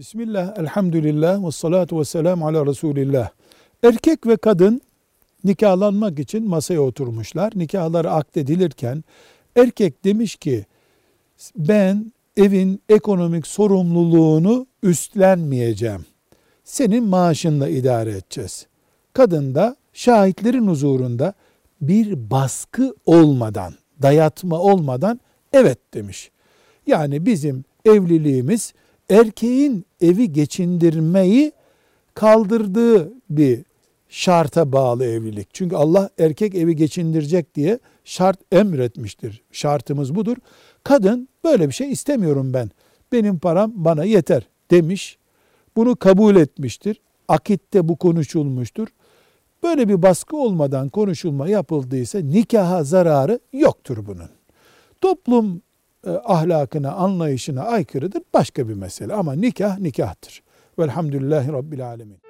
Bismillah, elhamdülillah ve salatu ve selamu ala Resulillah. Erkek ve kadın nikahlanmak için masaya oturmuşlar. Nikahları akdedilirken erkek demiş ki ben evin ekonomik sorumluluğunu üstlenmeyeceğim. Senin maaşınla idare edeceğiz. Kadın da şahitlerin huzurunda bir baskı olmadan, dayatma olmadan evet demiş. Yani bizim evliliğimiz erkeğin evi geçindirmeyi kaldırdığı bir şarta bağlı evlilik. Çünkü Allah erkek evi geçindirecek diye şart emretmiştir. Şartımız budur. Kadın böyle bir şey istemiyorum ben. Benim param bana yeter demiş. Bunu kabul etmiştir. Akitte bu konuşulmuştur. Böyle bir baskı olmadan konuşulma yapıldıysa nikaha zararı yoktur bunun. Toplum e, ahlakına, anlayışına aykırıdır başka bir mesele. Ama nikah nikahtır. Velhamdülillahi Rabbil Alemin.